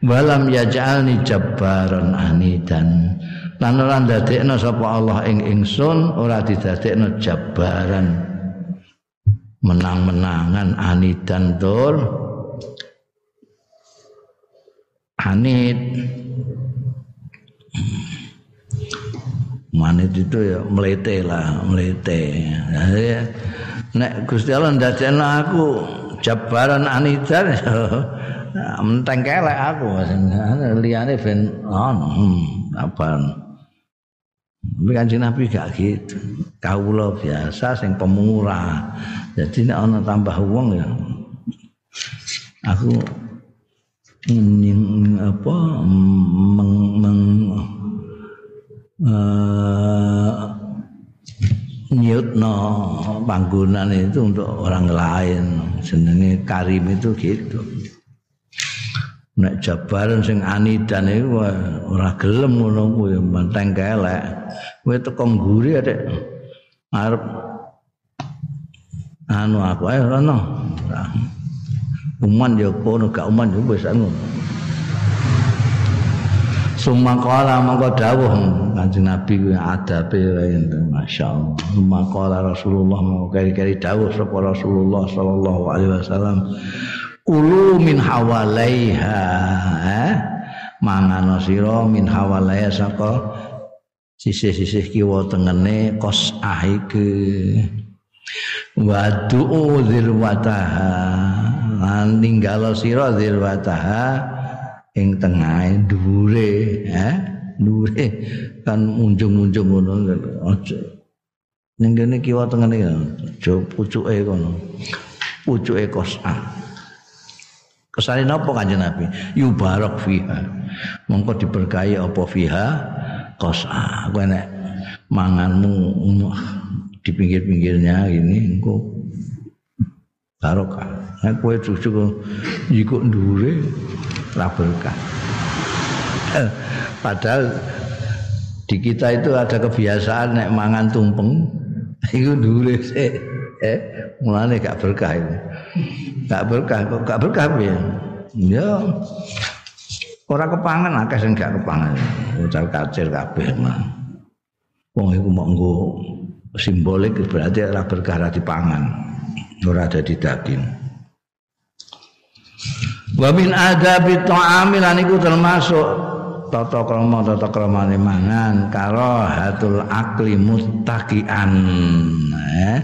A: walam yaj'alni jabbaran anidan. Lan ora ndadekno sapa Allah ing ingsun ora didadekno jabbaran. Menang-menangan anidan tur anit. Manit itu ya melete lah melete ya, nek Gusti Allah ndadekno aku jabaran anidan ya *laughs* menteng kelek aku liyane ben ono hmm, apa Tapi kan Nabi gak gitu. Kawula biasa sing pemurah. Jadi nek ana tambah uang ya aku ini apa meng, meng uh, nyutno panggonan itu untuk orang lain. Jenenge karim itu gitu. Nek jabaran sing anidan iku ora gelem ngono kuwi menteng kelek. Kowe teko ngguri adek. Arep anu aku ae rono uman yo kono gak uman yo wis anu Summa qala mangko dawuh. Kanjeng Nabi kuwi adabe masyaallah. Summa qala Rasulullah mangko kari-kari dawuh sapa Rasulullah sallallahu alaihi wasallam. Kulu min hawalaiha eh? Mangano siro min hawalaiha saka sisih-sisih kiwa tengene kos ahike Wadu'u zirwataha Lan ninggalo siro zirwataha Ing tengah dure eh? Dure kan unjung-unjung ngono aja ning kene kiwa tengene aja pucuke kono pucuke kosah Kesane napa Kanjeng Nabi? Yubarak fiha. Mongko diberkahi apa fiha? Kosa. Kowe nek manganmu di pinggir-pinggirnya ini engko barokah. Nek kowe cucu iku ndure ra berkah. Eh, padahal di kita itu ada kebiasaan nek mangan tumpeng *laughs* iku ndure sik. Eh, mulane gak berkah itu. Gak berkah kok gak berkah ya. Ya ora kepangan akeh sing gak kepangan. Ucal kacir kabeh mah. Wong iku mau simbolik berarti ora berkah ora dipangan. Ora ada daging. Wa min adabi ta'ami lan iku termasuk tata krama tata kramane mangan karo hatul akli muttaqian eh?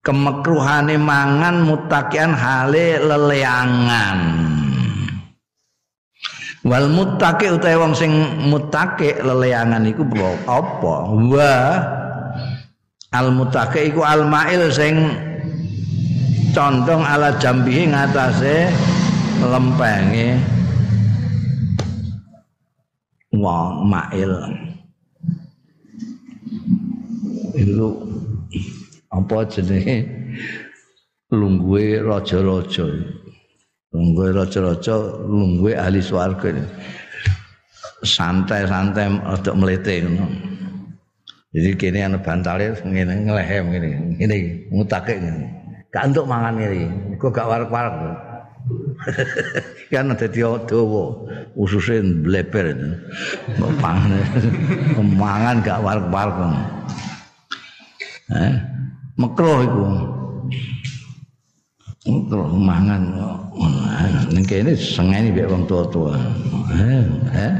A: Kemekruhane mangan mutakian hale leleangan. Wal mutaki utawa wong sing mutaki leleangan iku apa? Wa al mutaki iku al mail sing condong ala jambihi ngatasé lempenge wong mail. Itu apa jenenge? Lungguhe raja-raja. Lungguhe raja-raja lungguhe ahli swarga. Santai-santai untuk melete ngono. Jadi kini ana bantale ngene nglehem ngene. Ngene ngutake ngene. Gak untuk mangan ngene. *laughs* Kok gak warek-warek. kan dadi dawa ususe bleber kok pangan mangan gak warek-warek. Eh, makruh iku. Makruh mangan ning kene sengeni mek wong tua-tua. Eh, eh.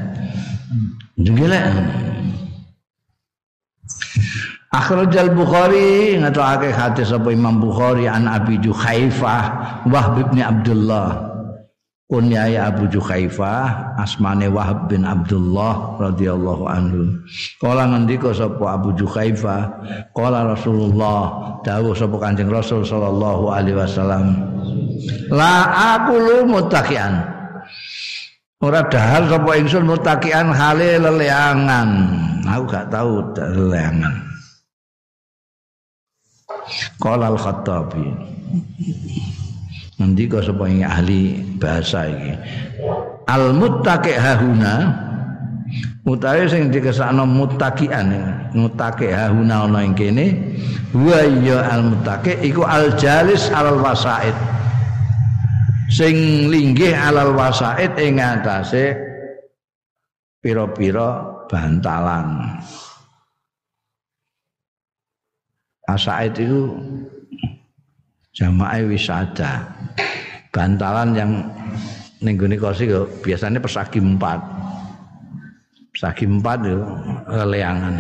A: Jengelek. Akhrajal Bukhari ngatokake hadis sapa Imam Bukhari an Abi Juhaifah Wahb bin Abdullah. Kunyai Abu Juhaifah asmane Wahab bin Abdullah radhiyallahu anhu. Kala ngendika sapa Abu Juhaifah kala Rasulullah dawuh sapa Kanjeng Rasul sallallahu alaihi wasallam la aku lu mutakian ora dahar sapa ingsun mutakian hale leleangan. Aku gak tahu leleangan Qala al-Khattabi. Nanti kau sapa ahli bahasa ini. Al-muttaqi hahuna utawi sing dikesakno muttaqian muttaqi hahuna ana ing kene wa ya al-muttaqi iku al-jalis alal wasaid sing linggih alal wasaid ing atase pira-pira bantalan Asaid itu jamaah wisada. Bantalan yang nengguni kosi biasanya persagi empat. Persagi empat itu leangan.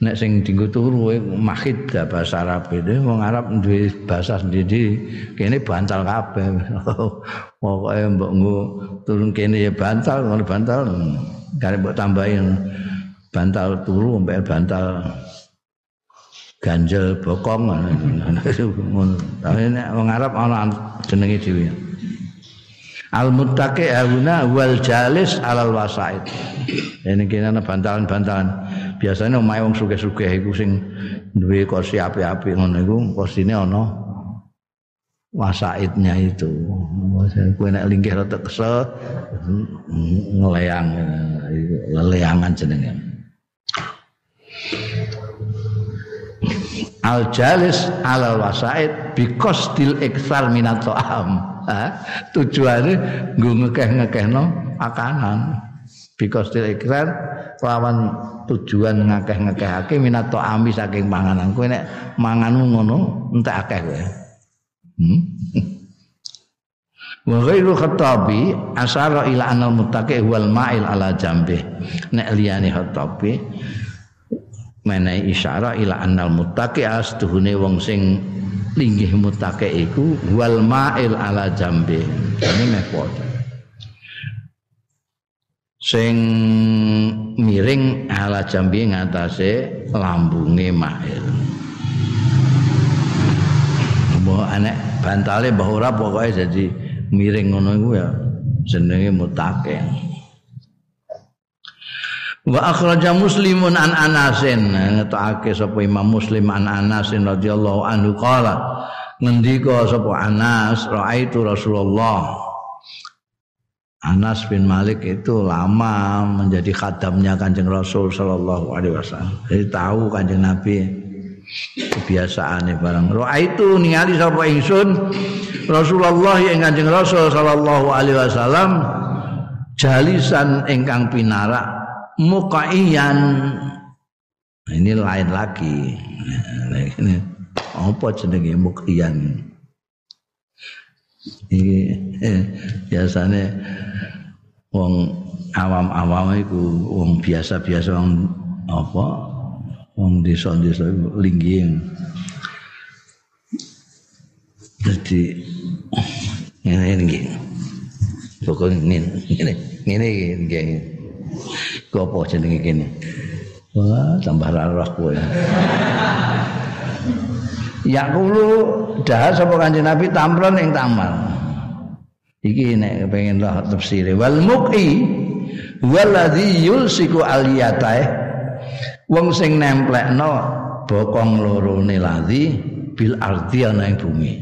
A: Nek sing dinggo turu mahid bahasa Arab itu wong Arab duwe bahasa sendiri kene bantal kabeh. *laughs* Pokoke mbok nggo turun kene ya bantal, ngono bantal. Kare mbok tambahin bantal turu mbek bantal ganjel bokong ngono. Tapi nek wong Arab ana jenenge dhewe. Al muttaqi hauna wal jalis alal wasaid. Ini kene ana bantalan-bantalan. Biasanya omahe wong sugih-sugih iku sing duwe kursi api-api ngono iku kursine ana wasaidnya itu. Kowe nek linggih rada kesel ngeleang leleangan jenenge. Al jalis alal wasaid bikos dil iksal minat to'am tujuannya gue ngekeh-ngekehno makanan. Bikos dil iksal lawan tujuan ngekeh-ngekehake minat to'ami saking panganan kowe nek manganmu ngono entek akeh kowe. Hmm? Wa ghairu khatabi asara ila anal muttaqi wal ma'il ala jambi. Nek liyane khatabi menehi isyara ila annal muttaqi astuhune wong sing linggih muttaqi iku wal ma'il ala jambi. Ini meh sing miring ala jambi ngatasé lambunge ma'il. Mbok anek bantale mbah ora pokoke jadi miring ngono iku ya jenenge muttaqi Wa akhraja Muslimun an Anasin ngetake sapa Imam Muslim an Anasin radhiyallahu anhu qala ngendika sapa Anas raaitu Rasulullah Anas bin Malik itu lama menjadi khadamnya Kanjeng Rasul sallallahu alaihi wasallam. Jadi tahu Kanjeng Nabi kebiasaane barang. Raaitu ningali sapa ingsun Rasulullah yang Kanjeng Rasul sallallahu alaihi wasallam jalisan ingkang pinarak muqaiyan. Nah, ini lain lagi. Ini. Apa jenenge muqiyan ini eh, biasane wong awam-awam iku wong biasa-biasa wong apa? Wong desa-desa lingging. Jadi ini ini pokoknya ini ini ini ini. Apa jenenge kene? Wah, tambah roh kowe. Ya kulo dah sapa Kanjeng Nabi tamron ing tamal. Iki nek pengen roh tafsir wal muqi waladhi yulsiku aliyatae wong sing nemplekno bokong loro ne ladhi bil ardi ana ing bumi.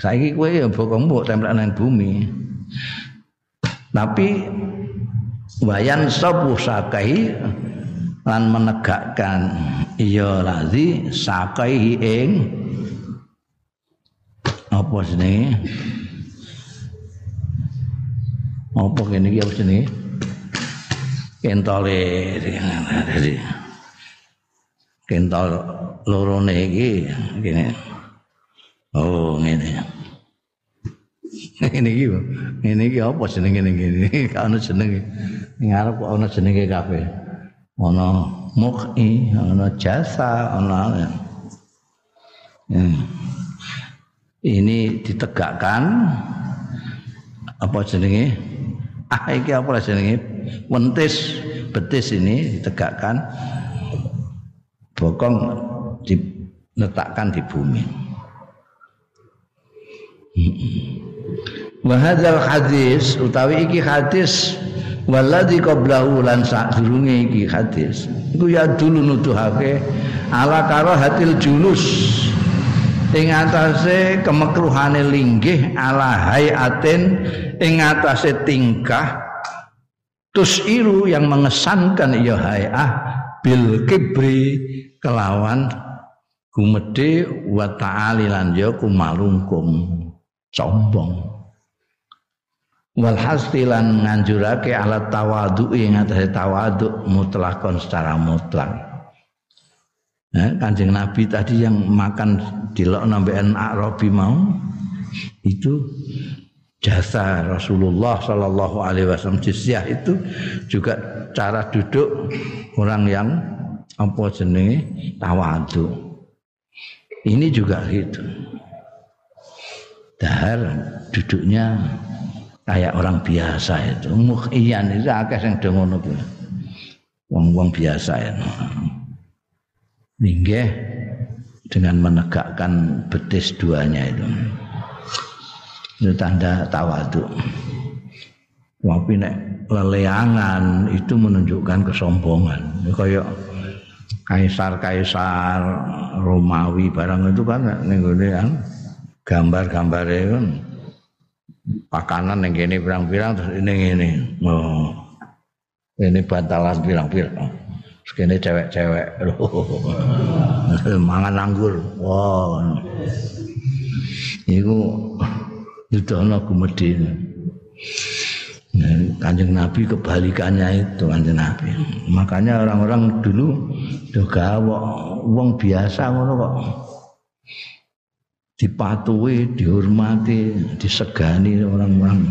A: Saiki kowe ya bokongmu templek nang bumi. Tapi wayan sabu sakai lan menegakkan. Iya lazi sakai ing. Apa jenenge apa kene iki apa jenenge kentole jadi kentol lorone iki kene. Oh ngene *laughs* ini iki ini iki apa jenenge ngene? *laughs* Iki ana jenenge. Ngarep kok ana jenenge kabeh. Ana mukhi ana jasa ana hmm. ini ditegakkan. Apa jenenge? Ah iki apa jenenge? Wentis. Betis ini ditegakkan. Bokong diletakkan di bumi wa hadzal hadis utawi iki hadis waladhi qablahu lan sadurunge iki hadis. Iku ya dulu nuduhake ala karahatil julus. Ing atase kemekruhane linggih ala hayatin ing atase tingkah tusiru yang mengesankan ya hayah bil kibri kelawan gumede wa ta'ali lan ya kumalungkum. Sombong wal hastilan nganjurake alat tawadu ing atase tawadu mutlakon secara mutlak. Nah, kanjeng Nabi tadi yang makan di lok nambean Arabi mau itu jasa Rasulullah Shallallahu Alaihi Wasallam jizyah itu juga cara duduk orang yang apa jenenge? Tawadu. Ini juga gitu. Dahar duduknya kayak orang biasa itu. Mukhiyan itu akeh sing do ngono kuwi. Wong-wong biasa ya. Ninggih dengan menegakkan betis duanya itu. Itu tanda tawadu tapi nek leleangan itu menunjukkan kesombongan. Kayak kaisar-kaisar Romawi barang itu kan ning gambar-gambar kan pakanan yang gini pirang-pirang terus ini ini oh. Ini bantalan pirang-pirang. Segini cewek-cewek. *laughs* Mangan anggur. Wow. Itu itu anak gumedi kanjeng Nabi kebalikannya itu kanjeng Nabi. Makanya orang-orang dulu juga wong biasa ngono kok dipatuhi, dihormati, disegani orang-orang.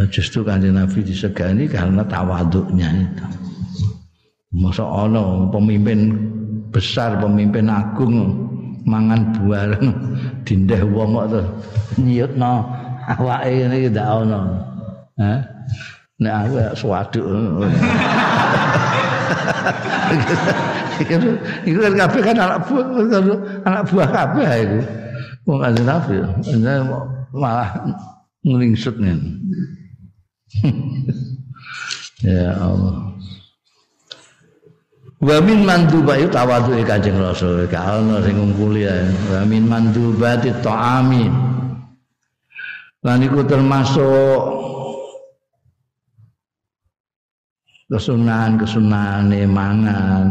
A: Nah, justru kanjeng Nabi disegani karena tawaduknya itu. Masa ono pemimpin besar, pemimpin agung mangan bareng *laughs* dindeh wong kok terus nyiyutno awake ngene iki ndak ono. Hah? Nek aku ya suwaduk. *laughs* Iku kan kabeh kan anak buah anak buah kabeh iku. Wong kanjeng Nabi malah nglingsut ngene. *laughs* ya Allah. Wa min manduba itu tawadhu Kanjeng Rasul. Ka ana sing ngumpuli ya. Wa min mandubati ta'ami. Lan iku termasuk kesunahan-kesunahan mangan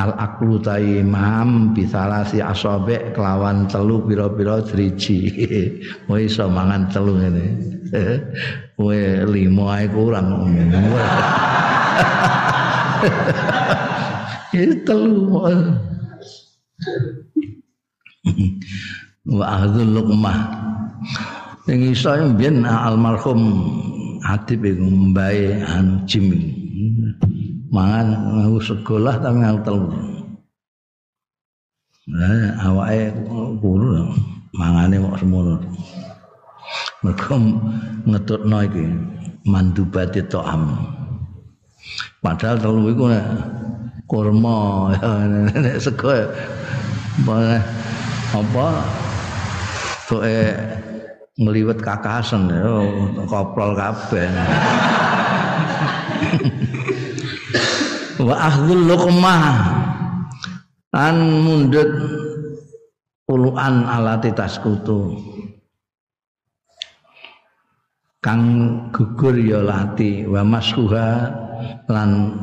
A: al aklu taimam bisalasi asobe kelawan telu pira-pira driji. *laughs* Kowe iso mangan telu ngene. *laughs* Kowe limo ae kurang. *laughs* Telu. Wa ahdzul luqmah. Sing iso mbiyen almarhum Hatib iku anu jim mangan ngaku sekolah tapi ngaku telu. Nah, awake kuru mangane kok semono. Mergo ngetutno iki mandubati to'am. Padahal telu iku nek kurma *laughs* nek sego apa apa ngliwet kakasen oh, koplol kabeh. *laughs* Wa ahdul luqmah. An mundut puluhan alati taskutu. kang gugur ya lati wa mashuha lan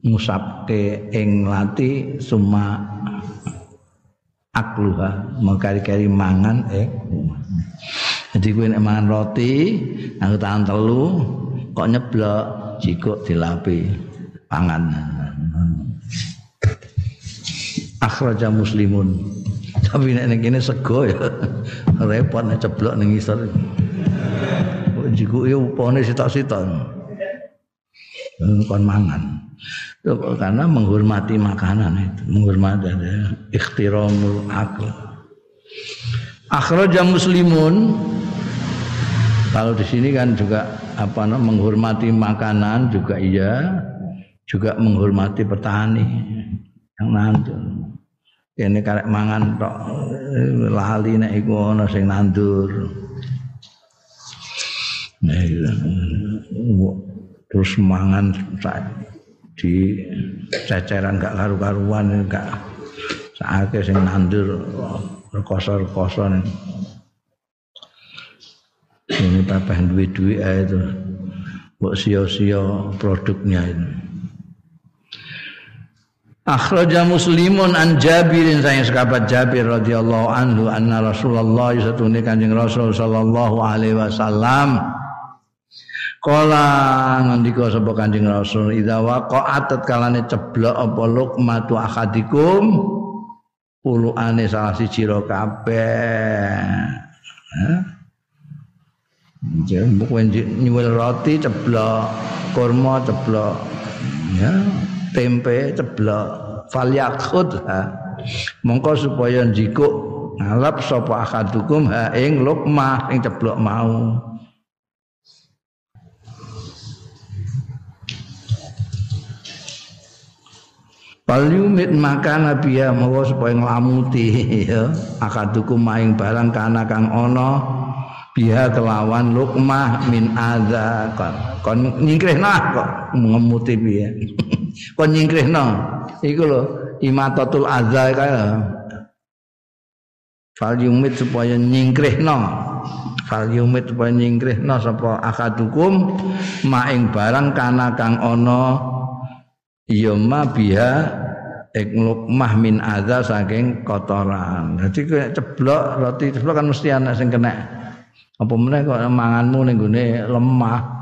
A: musabke ing lati summa akluha mengkari-kari mangan eh jadi gue nek mangan roti aku tangan telu kok nyeblok jikuk dilapi pangan. Akhraja muslimun. Tapi nek ning kene sego ya repot nek ceblok ning isor jikuk yo upane sitok-sitok. Kon mangan. Karena menghormati makanan itu menghormati ya. ikhtiramul akal. Akhraja muslimun. Kalau di sini kan juga apa menghormati makanan juga iya juga menghormati petani yang nandur. Ini karek mangan tok lali nek iku ana sing nandur. Nah, iya. terus mangan di ceceran gak karu-karuan gak saake sing nandur rekoso-rekoso ini papa duit-duit itu. Buat sio-sio produknya itu Akhraja Muslimun an Jabirin saya sekabat Jabir radhiyallahu anhu anna Rasulullah satune Kanjeng Rasul sallallahu alaihi wasallam Kala ngandika sapa Kanjeng Rasul idza waqa'at kalane ceblok apa luqmatu ahadikum puluane salah siji ro kabeh. Jangan bukan nyuwil roti ceblok, kurma ceblok, ya, tempe ceblok, falyakut ha. Mongko supaya njikuk ngalap sapa akadukum ha ing lukmah ing ceblok mau. Palyumit makan nabiya mawa supaya nglamuti *laughs* ya akaduku maing barang kana kang ana biha kelawan lukmah min adza kon nyingkrihna kok ngemuti piye *laughs* kon nyingkrihna iku lho imatatul adza kaya Falyumit supaya nyingkrihna Falyumit supaya nyingkrihna sapa akadukum maing barang kana kang ana ya ma biha ek lukmah min adza saking kotoran. Dadi kowe ceblok roti ceblok kan mesti ana sing kena. Apa meneh kok manganmu ning gone lemah.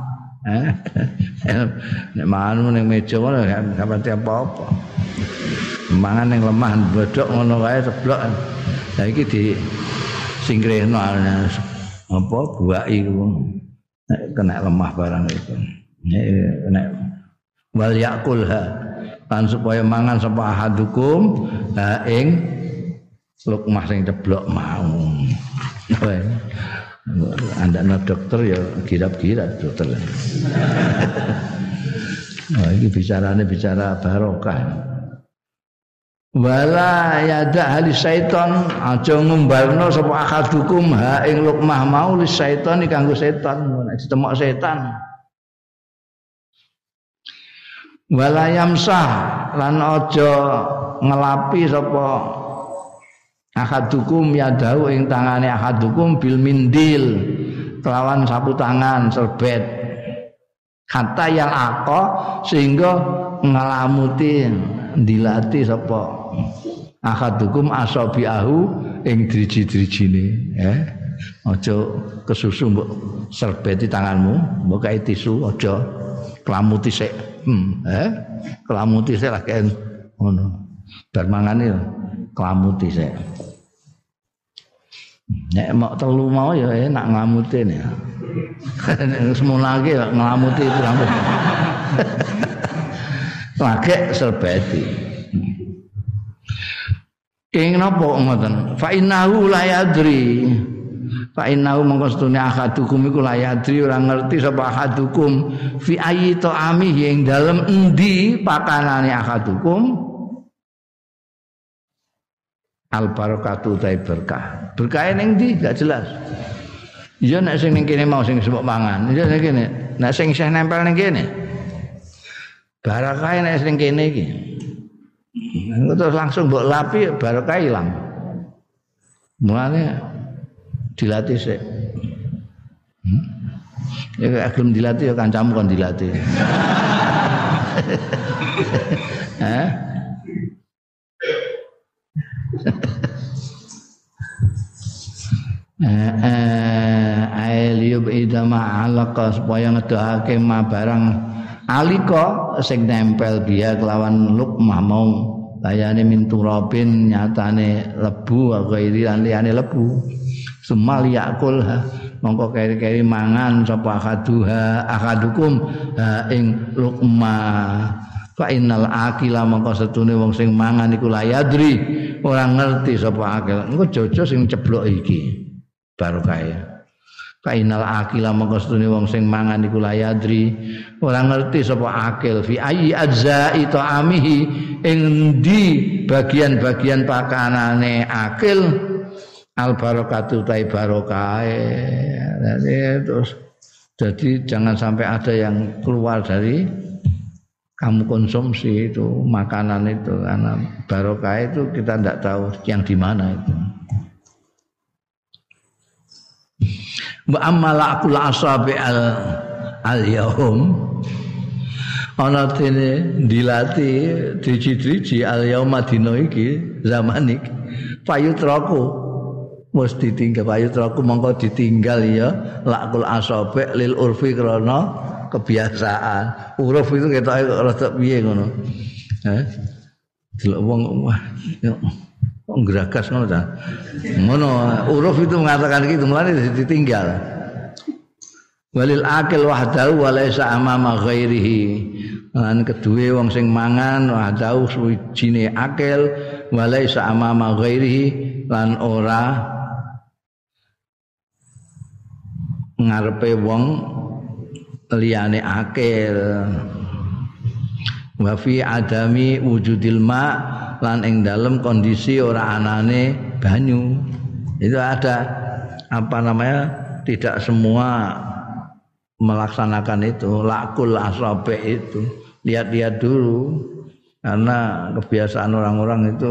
A: *laughs* Eh. Nek manganmu ning meja ngono gak pati apa-apa. Mangan ning lemah bodok ngono wae ceblok. Lah iki di singkrehno apa buaki ku. Kena lemah barang itu. Nek wal yakulha lan supaya mangan sapa ahadukum ha ing lukmah sing ceblok mau anda na dokter ya kirap-kirap dokter Wah, *laughs* ini bicaranya bicara barokah. Wala yada ahli syaiton aja ngumbarno sapa akadukum ha ing lukmah mau li syaiton kanggo setan nek ditemok setan walayamsah lan aja ngelapi sapa akadukum yadahu ing tangane akadukum bil mindil kelawan sapu tangan serbet. Kata yang ako sehingga ngelamuti dilati sapa? Akadukum asabiahu ing driji-drijine eh aja kesusu mbok serbeti tanganmu mbok kae tisu aja kelamuti sik. Hmm, eh kelamuti sik lagi ngono. Bar mangane kelamuti sik nek mau telu mau ya enak nglamutin ya semula lagi nglamuti itu rambut lagi serbeti Ing napa ngoten? Fa innahu la yadri. Fa innahu mongko setune ahadukum iku la yadri ora ngerti sapa ahadukum. Fi ayyi ta'ami ing dalem endi pakanane ahadukum al barakatu ta berkah. Berkah ning ndi gak jelas. Ya nek sing ning kene mau sing sebut mangan, ya ning kene. Nek sing isih nempel ning kene. Barokah nek sing kene iki. Terus langsung mbok lapi barokah ilang. Mulane dilatih sih. Hmm? Ya gelem dilatih ya kancamu kon dilatih. *laughs* Hah? eh eh ail yub idama alaqa supaya ngedahake ma barang alika sing nempel biya kelawan lukmah mau kayane min turabin nyatane lebu ghairi lan liyane lebu. Sumal yakul mongko keri-keri mangan sapa akaduha akadukum ha ing lukmah fa innal akila mongko setune wong sing mangan iku layadri ora ngerti sapa akil. Engko jojo sing ceblok iki barokah Kainal akila mongko setune wong sing mangan iku layadri ora ngerti sapa akil. Fi ayi ajza'i ta'amihi. Ing ndi bagian-bagian pakanane akil? Al barakatu tai barokah jadi terus jadi jangan sampai ada yang keluar dari kamu konsumsi itu makanan itu. Karena barokah itu kita tidak tahu yang di mana itu. Wa amala akul asabi al al yaum ana dene dilati driji-driji al yauma dina iki zaman iki. Payutraku wis ditinggal payutraku mongko ditinggal ya. Lakul asabi lil urfi krana kebiasaan. Uruf itu ketoke rada piye ngono? Eh delok wong wah kok ngono ta. Ngono uruf itu mengatakan gitu mulane ditinggal. Walil akil wahdahu walaysa amama ghairihi. Lan kedue wong sing mangan wahdahu suwijine akil walaysa amama ghairihi lan ora ngarepe wong liyane akil wa fi adami wujudil ma lan ing dalam kondisi ora anane banyu. Itu ada apa namanya tidak semua melaksanakan itu. Lakul asabe itu. Lihat-lihat dulu karena kebiasaan orang-orang itu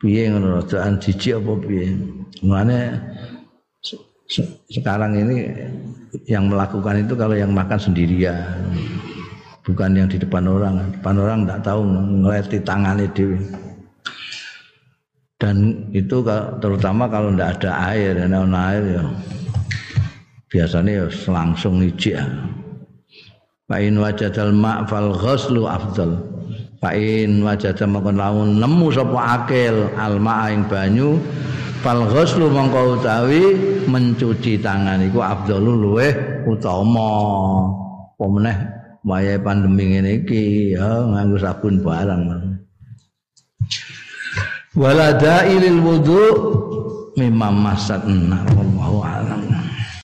A: piye ngono rodaan jijik apa piye? Mulane sekarang ini yang melakukan itu kalau yang makan sendirian bukan yang di depan orang. Depan orang tidak tahu ngeleti tangannya dewi dan itu terutama kalau tidak ada air ada air ya. Biasanya ya langsung ijik. Ya Fa'in wajadal ma' fal ghaslu afdal. Fa'in wajadal makon lamun nemu sapa akil al ing banyu fal ghaslu mongko utawi mencuci tangan iku afdalu luweh utama. Pemeneh wayahe pandemi ngene iki ya nganggo sabun barang. Walada ilil wudu mimma masatna wallahu alam.